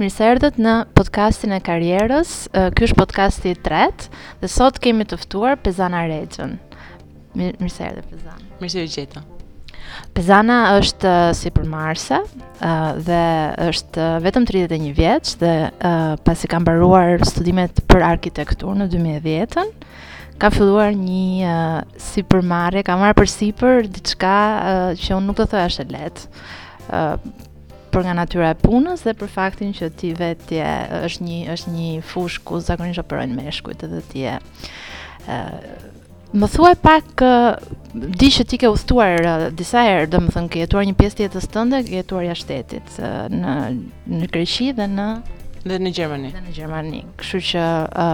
Mirë se erdhët në podcastin e karrierës, ky është podcasti i tretë dhe sot kemi të ftuar Pezana Rexhën. Mirë se erdhët Pezana. Mirë se u gjeta. Pezana është sipërmarrëse dhe është vetëm 31 vjeç dhe pasi ka mbaruar studimet për arkitekturë në 2010-ën, ka filluar një uh, sipërmarrje, ka marrë përsipër diçka uh, që unë nuk do të thoja është e lehtë. Uh, për nga natyra e punës dhe për faktin që ti vetë je është një është një fushë ku zakonisht operojnë meshkujt dhe ti je ë më thuaj pak di që ti ke udhëtuar disa herë, domethënë ke jetuar një pjesë të jetës tënde, ke jetuar jashtë shtetit në në Greqi dhe në dhe në Gjermani. Dhe në Gjermani. Kështu që ë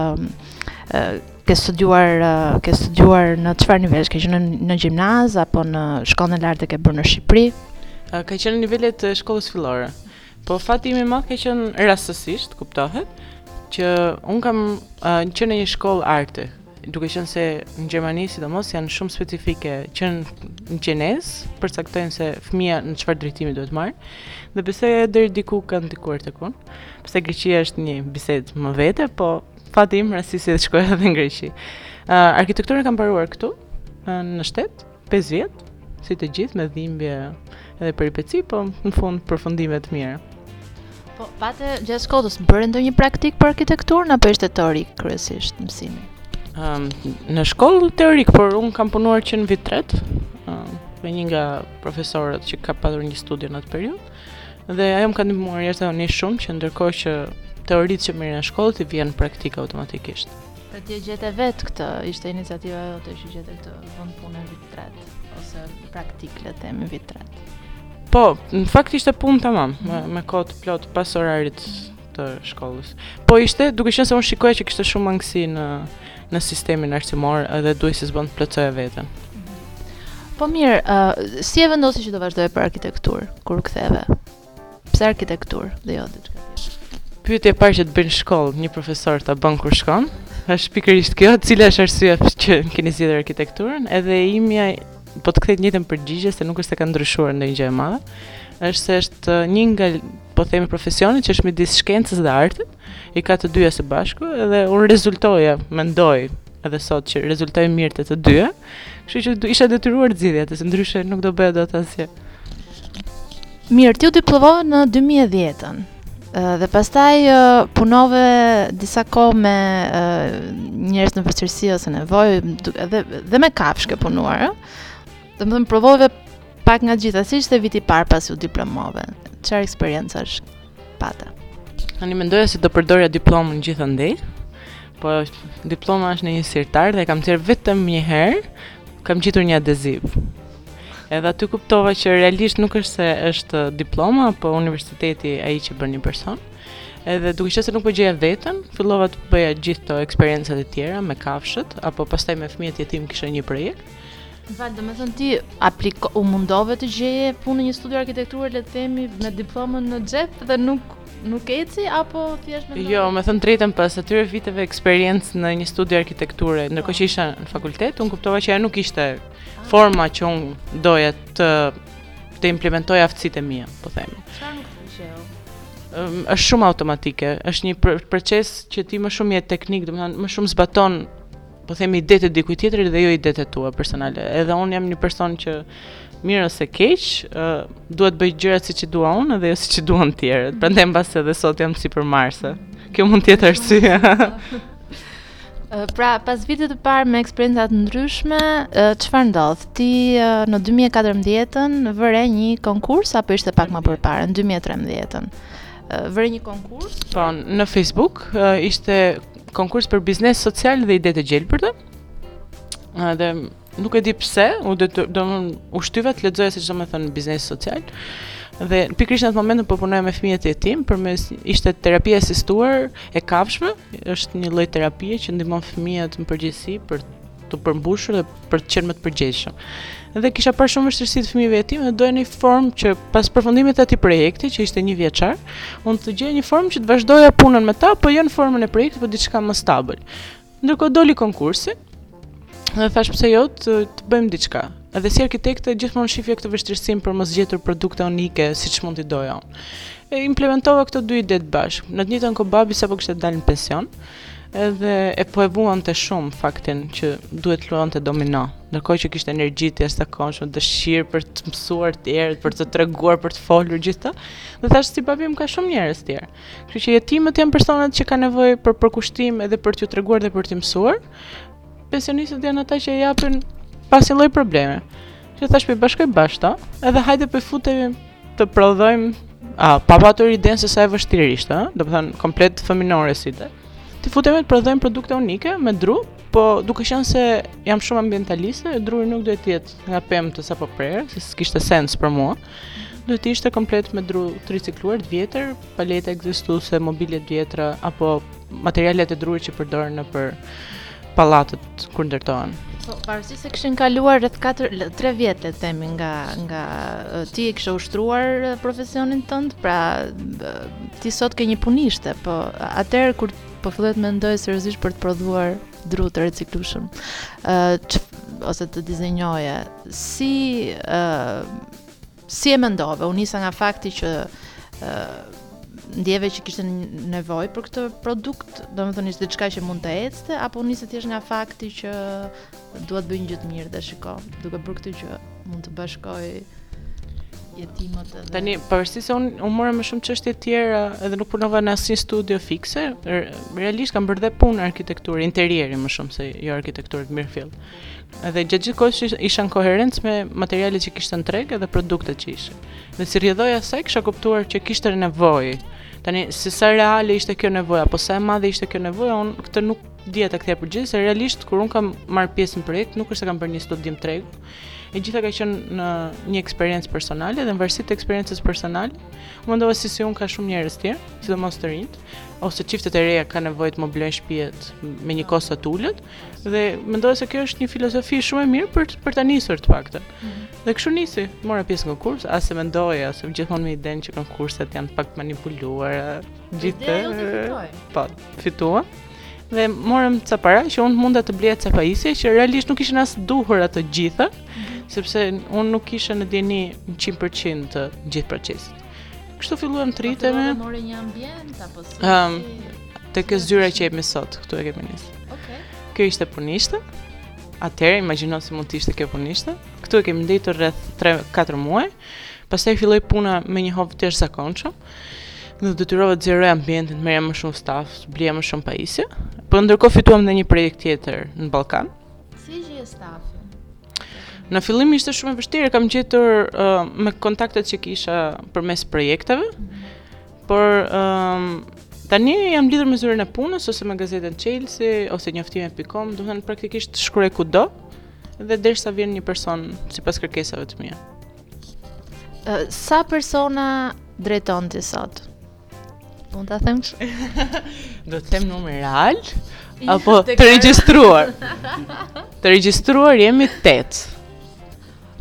ke studiuar ke studiuar në çfarë nivel ke qenë në, në gjimnaz apo në shkollën e lartë ke bërë në Shqipëri ka qenë në nivelet të shkollës fillore po fati im i madh ka qenë rastësisht kuptohet që unë kam uh, qenë në një shkollë arti duke qenë se në Gjermani sidomos janë shumë specifike që në gjenezë përcaktojnë se fëmija në çfarë drejtimi duhet të marrë edhe pse deri diku kanë ndikuar tek unë pse Greqia është një bisedë më vete po Fati më rastisi të shkoj edhe në Greqi. Uh, arkitekturën kam mbaruar këtu, uh, në shtet, 5 vjet, si të gjithë me dhimbje edhe peripeci, po në fund përfundime të mira. Po, pate gjatë shkollës bërë ndonjë praktikë për arkitekturën apo ishte teorik kryesisht mësimi? Um, në shkollë teorik, por unë kam punuar që në vit të tretë, um, me një nga profesorët që ka patur një studio në atë periudhë. Dhe ajo më ka ndihmuar jashtëzakonisht shumë që ndërkohë që teoritë që merrja në shkollë t'i vija në praktikë automatikisht. Pra ti e gjete vetë këtë, ishte iniciativa jote që gjete këtë vend pune në vit të tretë ose praktikë le të themi në vit të tretë. Po, në fakt ishte punë tamam, me, me kohë të plotë pas orarit të shkollës. Po ishte, duke qenë se unë shikoja që kishte shumë mangësi në në sistemin arsimor dhe duhej si s'bën të plotësoja veten. Po mirë, uh, si e vendose që të vazhdoje për arkitekturë kur u ktheve? Pse arkitekturë dhe jo diçka tjetër? Pyetja e parë që të bëjnë në shkollë, një profesor ta bën kur shkon, është pikërisht kjo, cila është arsyeja që keni zgjedhur arkitekturën? Edhe imja po të kthej të njëjtën përgjigje se nuk është se ka ndryshuar ndonjë gjë e madhe, është se është uh, një nga po themi profesionet që është midis shkencës dhe artit, i ka të dyja së bashku dhe unë rezultoja, mendoj edhe sot që rezultoj mirë te të dyja. Kështu që isha detyruar të zgjidhja, se ndryshe nuk do bëja dot asgjë. Mirë, ti u diplomove në 2010-ën. Dhe pastaj punove disa kohë me njerëz në vështirësi ose nevojë dhe dhe me kafshë ke punuar, ëh. Domethënë provove pak nga të gjitha, si ishte viti i parë pasi u diplomove? Çfarë eksperiencash pate? Ani mendoja se do përdorja diplomën gjithandej. Po diploma është në një sirtar dhe e kam nxjerr vetëm një herë, kam gjetur një adeziv. Edhe aty kuptova që realisht nuk është se është diploma apo universiteti ai që bën një person. Edhe duke qenë se nuk po gjeja veten, fillova të bëja gjithë këto eksperiencat e tjera me kafshët apo pastaj me fëmijët jetim kisha një projekt. Më fal, do të thënë ti aplikove, u mundove të gjeje punë në një studio arkitekture, le të themi, me diplomën në xhep dhe nuk nuk eci apo thjesht mendon? Jo, me thënë të drejtën pas atyre viteve eksperiencë në një studio arkitekture, ndërkohë që isha në fakultet, unë kuptova që ajo nuk ishte forma që unë doja të të implementoja aftësitë e mia, po themi. Çfarë nuk të pëlqeu? Um, është shumë automatike, është një proces që ti më shumë je teknik, domethënë më shumë zbaton po themi idetë e dikujt tjetër dhe jo idetë e tua personale. Edhe unë jam një person që mirë ose keq, uh, dua t'i bëj gjërat siç i dua unë dhe jo siç i duan të tjerët. Prandaj mbase edhe sot jam sipërmarrëse. Kjo mund të jetë arsyeja. Pra, pas vitit të parë me eksperienca të ndryshme, çfarë ndodh? Ti në 2014-ën vë re një konkurs apo ishte pak më përpara, në 2013-ën? Vë re një konkurs? Po, në Facebook ishte konkurs për biznes social dhe ide të gjelbërta. Edhe nuk e di pse, u do të do u shtyva të lexoja se ç'domethënë biznes social. Dhe pikërisht në atë moment po punoja me fëmijët jetim përmes ishte terapia e asistuar e kafshëve, është një lloj terapie që ndihmon fëmijët në përgjithësi për t'u përmbushur dhe për të qenë më të përgjegjshëm. Dhe kisha parë shumë vështirësi të fëmijëve jetim dhe doja një formë që pas përfundimit të atij projekti, që ishte njëvjeçar, unë të gjeja një formë që të vazhdoja punën me ta, po jo në formën e projektit, por diçka më stabil. Ndërkohë doli konkursi. Dhe thashë pse jo të, të bëjmë diçka. Edhe si arkitekte gjithmonë shifja këtë vështirësinë për të mos gjetur produkte unike siç mund t'i doja unë. E implementova këto dy idetë bashkë. Në të njëjtën kohë babi sapo kishte dalë në pension, Edhe po e vuante shumë faktin që duhet të luante domino. Ndërkohë që kishte energji të jashtëzakonshme, dëshirë për të mësuar të tjerët, për të treguar, për të folur gjithë Dhe thashë si babi im ka shumë njerëz të tjerë. Kështu që jetimët janë personat që kanë nevojë për përkushtim edhe për t'u treguar dhe për të mësuar. Pensionistët janë ata që e japin pa asnjë lloj problemi. Që thashë po i bashkoj bashkë, edhe hajde po i futemi të prodhojmë, a, pa patur idenë se sa e vështirë ishte, a, domethënë, komplet fëminore si ide, t'i futemi të prodhojmë produkte unike me dru, po duke qenë se jam shumë ambientaliste, druri nuk duhet të jetë nga pemë të sapo prerë, se s'kishte sens për mua. Duhet të ishte komplet me dru të ricikluar të vjetër, Paleta ekzistuese, mobilje të vjetra apo materialet e drurit që përdoren nëpër pallatet kur ndërtohen. Po, pavarësisht se kishin kaluar rreth 4 3 vjet le të themi nga nga ti e kishe ushtruar profesionin tënd, pra ti sot ke një punishte, po atëherë kur po filloje të mendoje seriozisht për të prodhuar dru të riciklueshëm. ë uh, ose të dizenjoje. Si ë uh, Si e mendove? U nise nga fakti që ë ndjeve që kishte nevojë për këtë produkt, domethënë ishte diçka që mund të ecte apo nisi thjesht nga fakti që dua të bëj një gjë të mirë dhe shiko, duke bërë këtë gjë mund të bashkoj jetimët dhe Tani pavarësisht se unë u mora me shumë çështje të tjera edhe nuk punova në asnjë studio fikse, realisht kam bërë dhe punë arkitekturë, interieri më shumë se jo arkitekturë të mirëfilltë. Edhe gjatë gjithë kohës isha në koherencë me materialet që kishte në treg edhe produktet që ishin. Dhe si rrjedhojë e saj kisha kuptuar që kishte nevojë. Tani se sa reale ishte kjo nevojë apo sa e madhe ishte kjo nevojë, unë këtë nuk di t'i kthej përgjigje se realisht kur unë kam marrë pjesë në projekt nuk është se kam bërë një studim tregu. E gjitha ka qenë në një eksperiencë personale dhe në varësi të eksperiencës personale, mendova se si unë ka shumë njerëz të tjerë, sidomos të rinjtë, ose çiftet e reja kanë nevojë të mobilojnë shtëpitë me një kosto të ulët, Dhe mendoj se kjo është një filozofi shumë e mirë për për ta nisur të paktën. Mm -hmm. Dhe kështu nisi, mora pjesë në konkurs, as e mendoja se gjithmonë me idenë që konkurset janë pak të manipuluara, të gjitha. Po, fituam. Dhe morëm ca para që unë munda të bleja ca pajisje që realisht nuk ishin as të duhurat ato gjitha, mm -hmm. sepse unë nuk isha në dijeni 100% të gjithë procesit. Kështu filluam të rritemi. A more një ambient apo si? Ëm te ke zyra që jemi sot, këtu e kemi nisur. Okej. Okay. Kjo ishte punishte. Atëherë imagjino si mund të ishte kjo punishte. Këtu kemi ndenjur rreth 3-4 muaj. Pastaj filloi puna me një hov të jashtëzakonshëm. U detyrova të zgjeroja ambientin, merrja më shumë staf, blija më shumë pajisje. Por po ndërkohë fituam dhe një projekt tjetër në Ballkan. Si gjete staf? Në fillim ishte shumë e vështirë, kam gjetur uh, me kontaktet që kisha përmes projekteve, por um, tani jam lidhur me zyrën e punës ose me gazetën Çelësi ose njoftime.com, domethënë praktikisht shkruaj kudo dhe derisa vjen një person sipas kërkesave të mia. Uh, sa persona drejton ti sot? Mund ta them kështu. Do të them numër real apo të regjistruar. Të regjistruar jemi 8.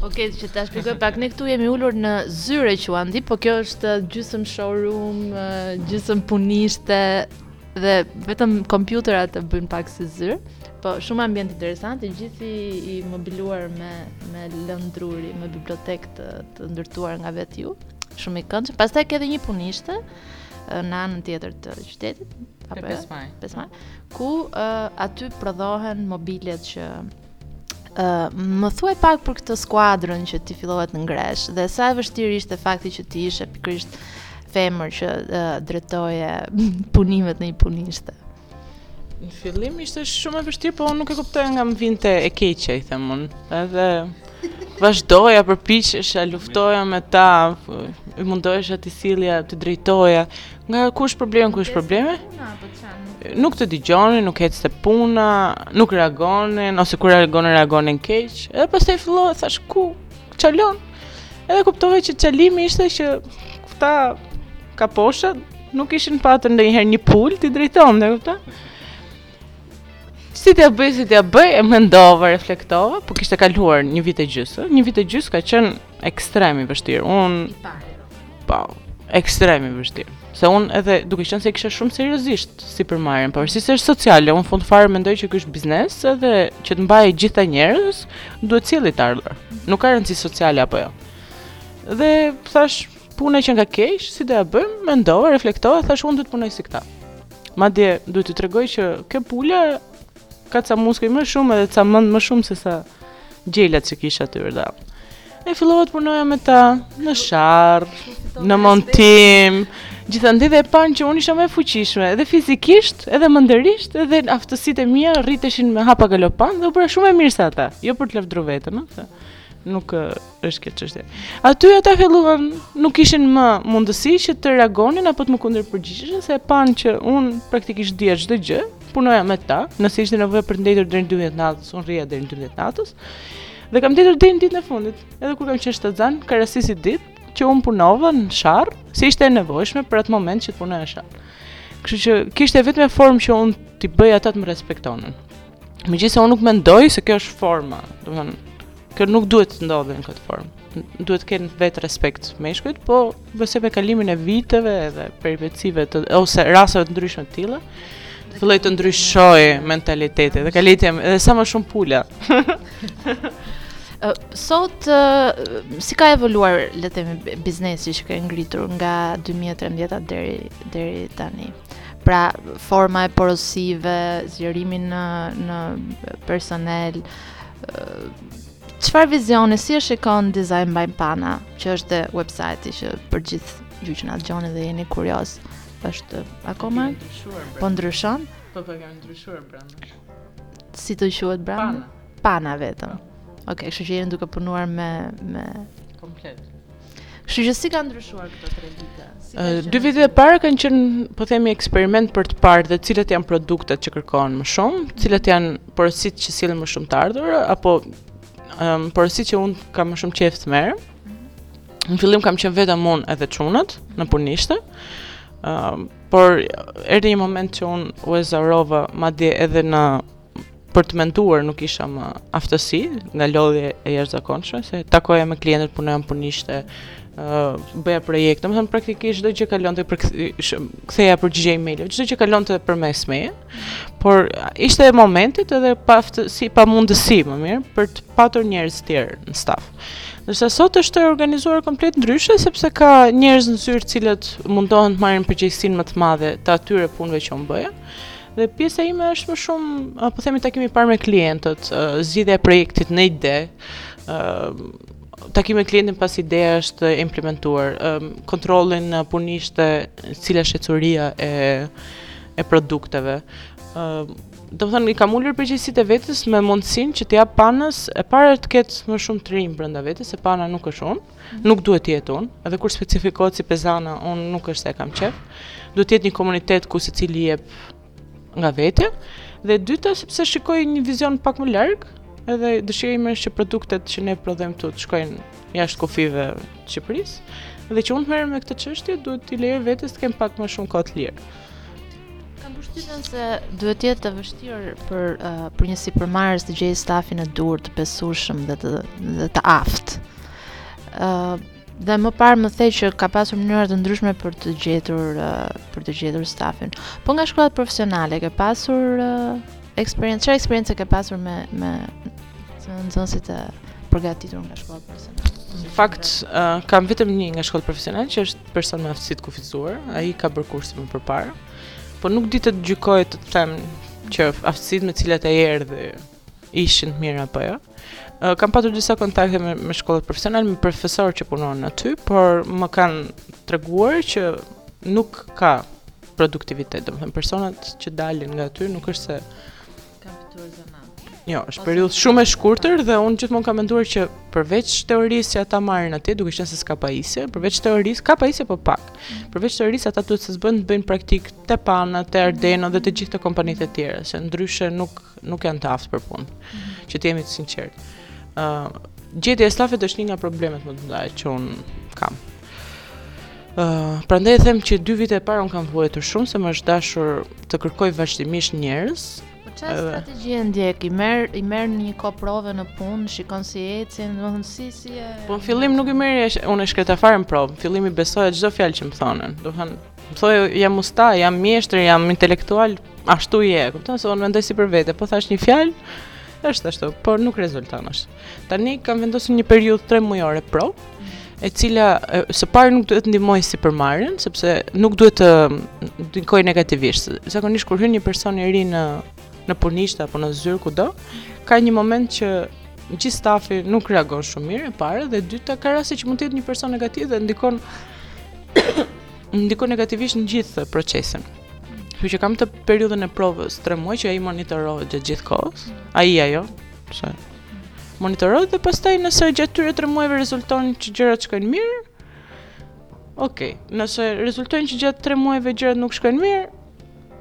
Ok, që ta shpjegoj pak, ne këtu jemi ullur në zyrë që thua ti, po kjo është gjysëm showroom, gjysëm punishte, dhe vetëm kompjuterat e bëjnë pak si zyrë, po shumë ambient interesant, i gjithi i mobiluar me, me lëndë druri, me bibliotekë të, të ndërtuar nga vetë ju. Shumë i këndshëm. Pastaj ka edhe një punishte në anën tjetër të qytetit, te 5 Maji. 5 Maji. Ku uh, aty prodhohen mobilet që Uh, më thuaj pak për këtë skuadrën që ti fillove të ngresh dhe sa e vështirë ishte fakti që ti ishe pikërisht femër që uh, drejtoje punimet në një punishte. Në fillim ishte shumë e vështirë, po unë nuk e kuptoja nga më vinte e keqja, i them unë. Edhe vazhdoja, përpiqesha, luftoja me ta, i mundohesha t'i sillja, t'i drejtoja. Nga, ku është problemi, ku është problemi? Nuk të dëgjonin, nuk ecte puna, nuk reagonin ose kur reagonin reagonin keq. Edhe pastaj fillova, thashë ku çalon. Edhe kuptova që çalimi ishte që këta kaposhët Nuk kishin patur ndonjëherë një pulë t'i drejtonte, e kupton? Si t'ja bëj, si t'ja bëj, e mendova, reflektova, po kishte kaluar një vit e gjysë. Një vit e gjysë ka qenë ekstrem i vështirë. Un po, ekstrem i vështirë. Se un edhe duke qenë se e kisha shumë seriozisht sipërmarrjen, por se është sociale, un fund fare mendoj që ky është biznes edhe që të mbajë gjithë ata njerëz, duhet të sjellë të ardhur. Nuk ka rëndësi sociale apo jo. Dhe thashë, Puna qenka keq, si do ia bëjmë, mendova, reflektova, thashë unë do të punoj si këta. Madje duhet t'u tregoj që kjo pula ka ca muskuj më shumë edhe ca mend më shumë se sa gjelat që kisha aty vërdallë. E fillova të punoja me ta në sharrë, në montim. Gjithandej dhe e panë që unë isha më e fuqishme, edhe fizikisht, edhe mendërisht, edhe aftësitë e mia rriteshin me hapa galopantë dhe u bëra shumë më e mirë se ata. Jo për të lavdruar veten, ëh. Nuk është kjo çështje. Aty ata filluan nuk kishin më mundësi që të reagonin apo të më kundërpërgjigjeshin se e panë që un praktikisht dija çdo gjë, punoja me ta, nëse ishte nevojë për të ndenjur deri në 12 natës, un rrija deri në 12 natës. Dhe kam ndenjur deri në ditën e fundit, edhe kur kam qenë shtatzënë, ka rastisur ditë që un punova në sharrë, se ishte e nevojshme për atë moment që të punoja në sharrë. Kështu që kjo ishte e vetmja formë që un t'i bëja ata të më respektonin. Megjithëse un nuk mendoj se kjo është forma, domethënë Kjo nuk duhet të ndodhë në këtë formë. Duhet të kenë vetë respekt meshkujt, po besoj me kalimin e viteve edhe peripecive të, ose rasteve të ndryshme të tilla, të filloj të ndryshoj mentaliteti dhe ka le të ketë edhe sa më shumë pula. Sot, si ka evoluar, le të themi, biznesi që ke ngritur nga 2013-a deri tani? Pra, forma e porosive, zgjerimin në në personel, Çfarë vizioni si e shikon Design by Pana, që është dhe website që për gjithë ju që na dëgjoni dhe jeni kurioz, është akoma po ndryshon? Po po ka ndryshuar brandi. Si të quhet brandi? Pana. Pana vetëm. Po. Okej, okay, kështu që jeni duke punuar me me komplet. Kështu që si ka ndryshuar këto tre vite? Dy vitet e para kanë qenë, po themi, eksperiment për të parë dhe cilat janë produktet që kërkohen më shumë, cilat janë porositë që sjellin më shumë të ardhura apo um, porositë që unë kam më shumë qejf të merrem. Në fillim kam qenë vetëm unë edhe çunat në punishte. Um, por erdhi një moment që unë u ezaurova madje edhe në për të menduar nuk isha më e aftë nga lodhja e jashtëzakonshme se takohesha me klientët punoja në punishte uh, bëja projekte domethënë praktikisht çdo gjë kalonte për ktheja përgjigje email-eve çdo gjë kalonte përmes meje por ishte e momentit edhe pa aftësi pa mundësi më mirë për të patur njerëz të tjerë në staf Ndërsa sot është e organizuar komplet ndryshe sepse ka njerëz në zyrë të cilët mundohen të marrin përgjegjësinë më të madhe të atyre punëve që unë bëja. Dhe pjesa ime është më shumë, po themi takimi i parë me klientët, zgjidhja e projektit në ide, takimi me klientin pasi ideja është e implementuar, kontrolli në punishte cila është ecuria e produkteve. Domethënë i kam ulur përgjegjësitë e vetes me mundësinë që t'i jap Panës e para të ketë më shumë team brenda vetes, se Pana nuk është unë. Nuk duhet të jetë unë, edhe kur specifikohet si Pezana, unë nuk është se e kam qef. Duhet të jetë një komunitet ku secili jep nga vetja. Dhe e dyta, sepse shikoj një vizion pak më larg, edhe dëshira ime është që produktet që ne prodhojmë këtu të shkojnë jashtë kufive të Shqipërisë. Dhe që unë të merrem me këtë çështje, duhet t'i lejoj vetes të kem pak më shumë kohë të lirë. Kam përshtypjen se duhet të jetë e vështirë për uh, për një sipërmarrës të gjejë stafin e duhur të besueshëm dhe të dhe të aftë. ë uh, dhe më parë më the që ke pasur mënyra të ndryshme për të gjetur uh, për të gjetur stafin. Po nga shkollat profesionale ke pasur uh, eksperiencë, çfarë eksperiencë ke pasur me me nxënësit e përgatitur nga shkollat profesionale? Në fakt, uh, kam vetëm një nga shkollat profesionale që është Person me aftësi të kufizuar, ai ka bërë kurse më përpara. Po nuk di të gjykoj të them që aftësitë me të cilat ai erdhi ishin të mira apo jo. Ja. Kam patur disa kontakte me, me shkollat profesionale, me profesorë që punojnë aty, por më kanë treguar që nuk ka produktivitet, domethënë personat që dalin nga aty nuk është se kanë fituar zanat. Jo, është periudhë shumë e shkurtër dhe unë gjithmonë kam menduar që përveç teorisë që ata marrin atje, duke qenë se s'ka pajisje, përveç teorisë ka pajisje po pak. Mm. Përveç teorisë ata duhet të bëjnë të bëjnë praktikë te Pana, te Ardeno dhe te gjithë kompanitë e tjera, se ndryshe nuk nuk janë të aftë për punë. Mm. Që të jemi të sinqertë. Ë, uh, gjetja e stafit është një nga problemet më të mëdha që un kam. Uh, prandaj them që dy vitet e para un kam vuajtur shumë se më është dashur të kërkoj vazhdimisht njerëz. Po çfarë edhe... strategji ndjek? I merr i merr në një kohë prove në punë, shikon si ecin, domethënë si si e Po në fillim nuk i merrja unë e shkreta fare në provë. Në fillim i besoja çdo fjalë që më thonin. Domethënë, më thoshin jam usta, jam mjeshtër, jam intelektual, ashtu je, kupton se unë mendoj si për vete, po thash një fjalë, është ashtu, por nuk rezulton ashtu. Tani kam vendosur një periudhë 3 mujore prove, e cila së pari nuk duhet të ndikojë si për marrjen, sepse nuk duhet të ndikojë negativisht. Zakonisht kur hyn një person i ri në në punishte apo në zyrë kudo, ka një moment që gjithë stafi nuk reagon shumë mirë e para dhe e dyta ka raste që mund të jetë një person negativ dhe ndikon ndikon negativisht në gjithë procesin. Kështu që kam atë periudhën e provës 3 muaj që ai monitorohet gjatë gjithë kohës, ai ajo, Pse? Monitorohet dhe pastaj nëse gjatë këtyre tre muajve rezulton që gjërat shkojnë mirë. Ok, nëse rezultojnë që gjatë tre muajve gjërat nuk shkojnë mirë,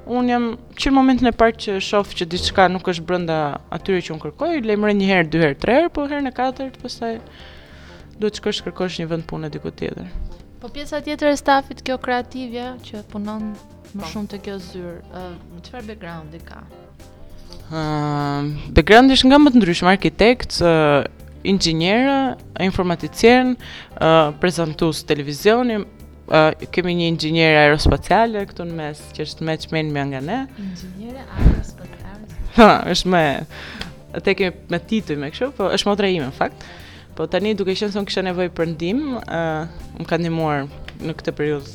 un jam që në momentin e parë që shoh që diçka nuk është brenda atyre që un kërkoj, lajmëroj një herë, dy herë, tre herë, po herën e katërt pastaj duhet të shkosh të kërkosh një vend pune diku tjetër. Po pjesa tjetër e stafit kjo kreativja që punon më po. shumë te kjo zyrë, çfarë uh, background-i ka? Background-i është nga më të ndryshmet, arkitekt, inxhinierë, informaticien, prezantues televizioni, kemi një inxhiniere aerospaciale këtu në mes që është më çmen më nga ne. Inxhiniere aerospaciale. Ha, është më atë që me tituj më kështu, po është motra ime në fakt. Po tani duke qenë se unë kisha nevojë për ndihmë, ë, më ka ndihmuar në këtë periudhë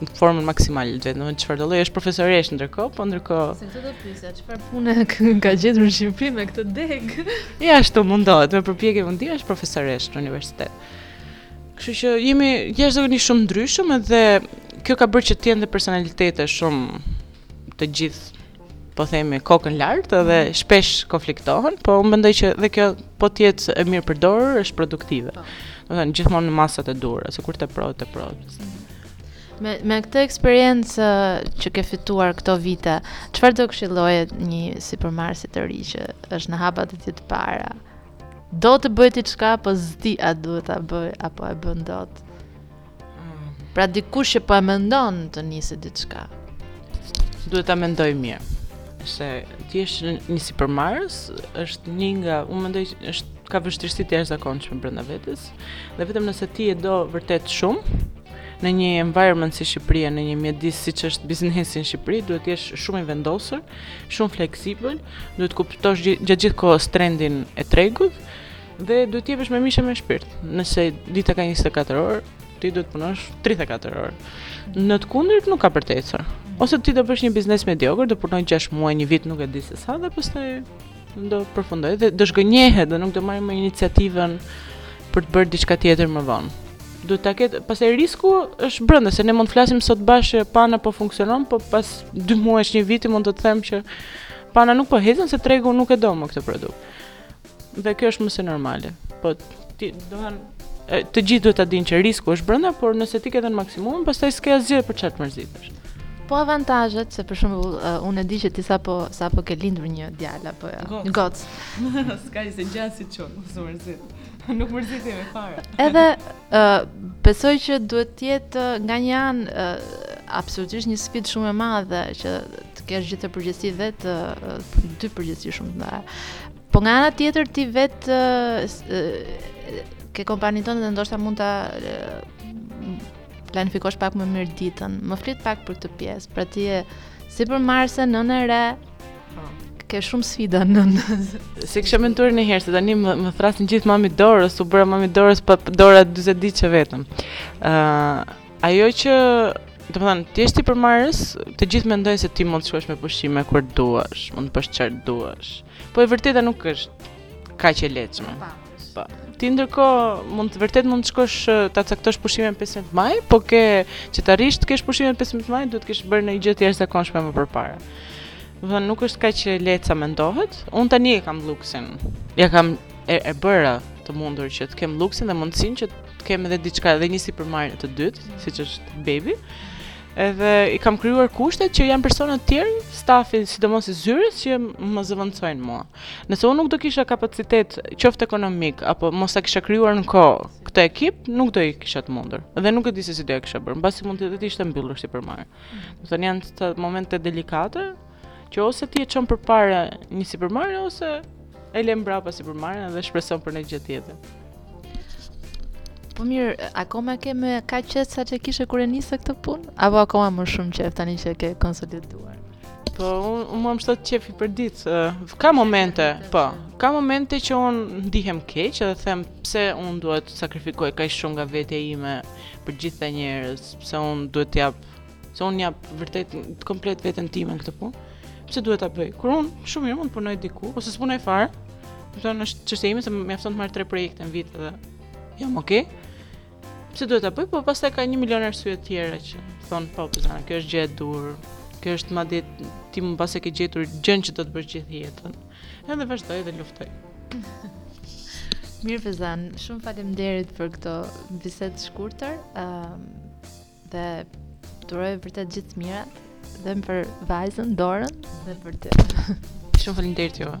në formën maksimale të vet. Domethënë çfarëdolloj është profesoreshë ndërkohë, po ndërkohë. Se këtë do pyesja, çfarë pune ka gjetur në Shqipëri me këtë degë? Ja ashtu mundohet, me përpjekje mundi është profesoreshë në universitet. Kështu që jemi jashtëzakonisht shumë të ndryshëm dhe kjo ka bërë që të jenë dhe personalitete shumë të gjithë po themi kokën lart dhe shpesh konfliktohen, po unë mendoj që dhe kjo po të jetë e mirë përdorur është produktive. Po. Domethënë gjithmonë në masat e duhura, sikur tepron, tepron. Me me këtë eksperiencë që ke fituar këto vite, çfarë do këshilloje një sipërmarrësi të ri që është në hapat e tij të para? Do të bëjë diçka po s'di a duhet ta bëjë apo e bën dot? Pra dikush që po e mendon të nisë diçka. Duhet ta mendojë mirë. Se të jesh një sipërmarrës, është një nga, unë mendoj që është ka vështirësi të jashtëzakonshme brenda vetes dhe vetëm nëse ti e do vërtet shumë në një environment si Shqipëria, në një mjedis siç është biznesi në Shqipëri, duhet të jesh shumë i vendosur, shumë fleksibël, duhet të kuptosh gjatë gjithë kohës trendin e tregut Dhe duhet të jepesh me mish e me shpirt. Nëse dita ka 24 orë, ti duhet të punosh 34 orë. Në të kundërt nuk ka për të ecur. Ose ti do bësh një biznes mediokër, do punojë 6 muaj, një vit, nuk e di se sa dhe pastaj do përfundojë dhe do zhgënjehet dhe nuk do marrë më iniciativën për të bërë diçka tjetër më vonë. Duhet ta ketë, pastaj risku është brenda se ne mund të flasim sot bashkë Pana po funksionon, po pas 2 muajsh, një viti mund të të them që Pana nuk po ecën se tregu nuk e do më këtë produkt. Dhe kjo është më se normale. Po ti domethënë të gjithë duhet ta dinë që risku është brenda, por nëse ti ke dhënë maksimum, pastaj s'ke asgjë për çfarë të mërzitesh. Po avantazhet se për shembull uh, unë e di që ti sapo sapo ke lindur një djalë apo jo. Jo? Një gocë. S'ka asgjë, si çun, mos u mërzit. Nuk mërzitem fare. Edhe uh, besoj që duhet të jetë uh, nga një anë uh, absolutisht një sfidë shumë e madhe që të kesh gjithë atë përgjegjësi vetë, uh, dy përgjegjësi shumë të Po nga ana tjetër ti vetë ke kompaninë tënde dhe ndoshta mund ta planifikosh pak më mirë ditën. Më flit pak për këtë pjesë. Pra ti je sipërmarrëse, nënë e re. Po. Ke shumë sfida në S'e kisha menduar një herë, se tani më, më thërrasin gjithë mami Dorës, u bëra mami Dorës, por Dora 20 ditëshe vetëm. Uh, Ajo që, domethënë, të jesh sipërmarrës, të gjithë mendojnë se ti mund të shkosh me pushime kur të duash, mund të bësh çfarë të duash. Po e vërteta nuk është kaq e lehtëshme. Po. Ti ndërkohë mund të vërtet mund të shkosh ta caktosh pushimin 15 maj, po që të arrish të kesh pushimin 15 maj, duhet të kesh bërë një gjë të jashtëzakonshme më përpara. Domethënë nuk është kaq e lehtë sa mendohet. Unë tani e kam luksin. Ja kam e, e bëra të mundur që të kem luksin dhe mundësinë që të kem edhe diçka edhe një sipërmarrje të dytë, siç është bebi. Edhe i kam krijuar kushtet që janë persona të tjerë, stafi, sidomos i zyrës që më zëvendësojnë mua. Nëse unë nuk do kisha kapacitet qoftë ekonomik apo mos ta kisha krijuar në kohë këtë ekip, nuk do i kisha të mundur. Dhe nuk e di se si do e kisha bërë, mbase mund të ishte mbyllur sipërmarrja. Domethënë janë momente delikate, Që ose ti e çon përpara një sipërmarrje ose e lën mbrapa sipërmarrjen dhe shpreson për një gjë tjetër. Po mirë, akoma ke po aq qef sa ç'kishe kur e nise këtë punë? Apo akoma më shumë qef tani që ke konsoliduar? Po, unë un, më më shtohet qefi për ditë. Uh, ka momente, po, ka momente që unë ndihem keq dhe them pse unë duhet të sakrifikoj kaq shumë nga vetja ime për gjithë këta njerëz, pse unë duhet të jap Se unë jap vërtet komplet veten time në këtë punë. Pse duhet ta bëj? Kur unë shumë mirë mund të punoj diku ose s'punoj fare. Domethënë është çështje ime se mjafton të marr tre projekte në vit dhe jam okay. Pse duhet ta bëj? Po pastaj ka një milion arsye të tjera që them po, po Zana, kjo është gjëja e duhur. Kjo është madje ti më pas e ke gjetur gjën që do të bësh gjithë jetën. Edhe vazhdoj dhe luftoj. Mirë Fezan, shumë faleminderit për këtë bisedë të shkurtër. Ëm um, dhe të uroj vërtet gjithë të mirat dhe për vajzën Dorën dhe për ty shumë faleminderit juve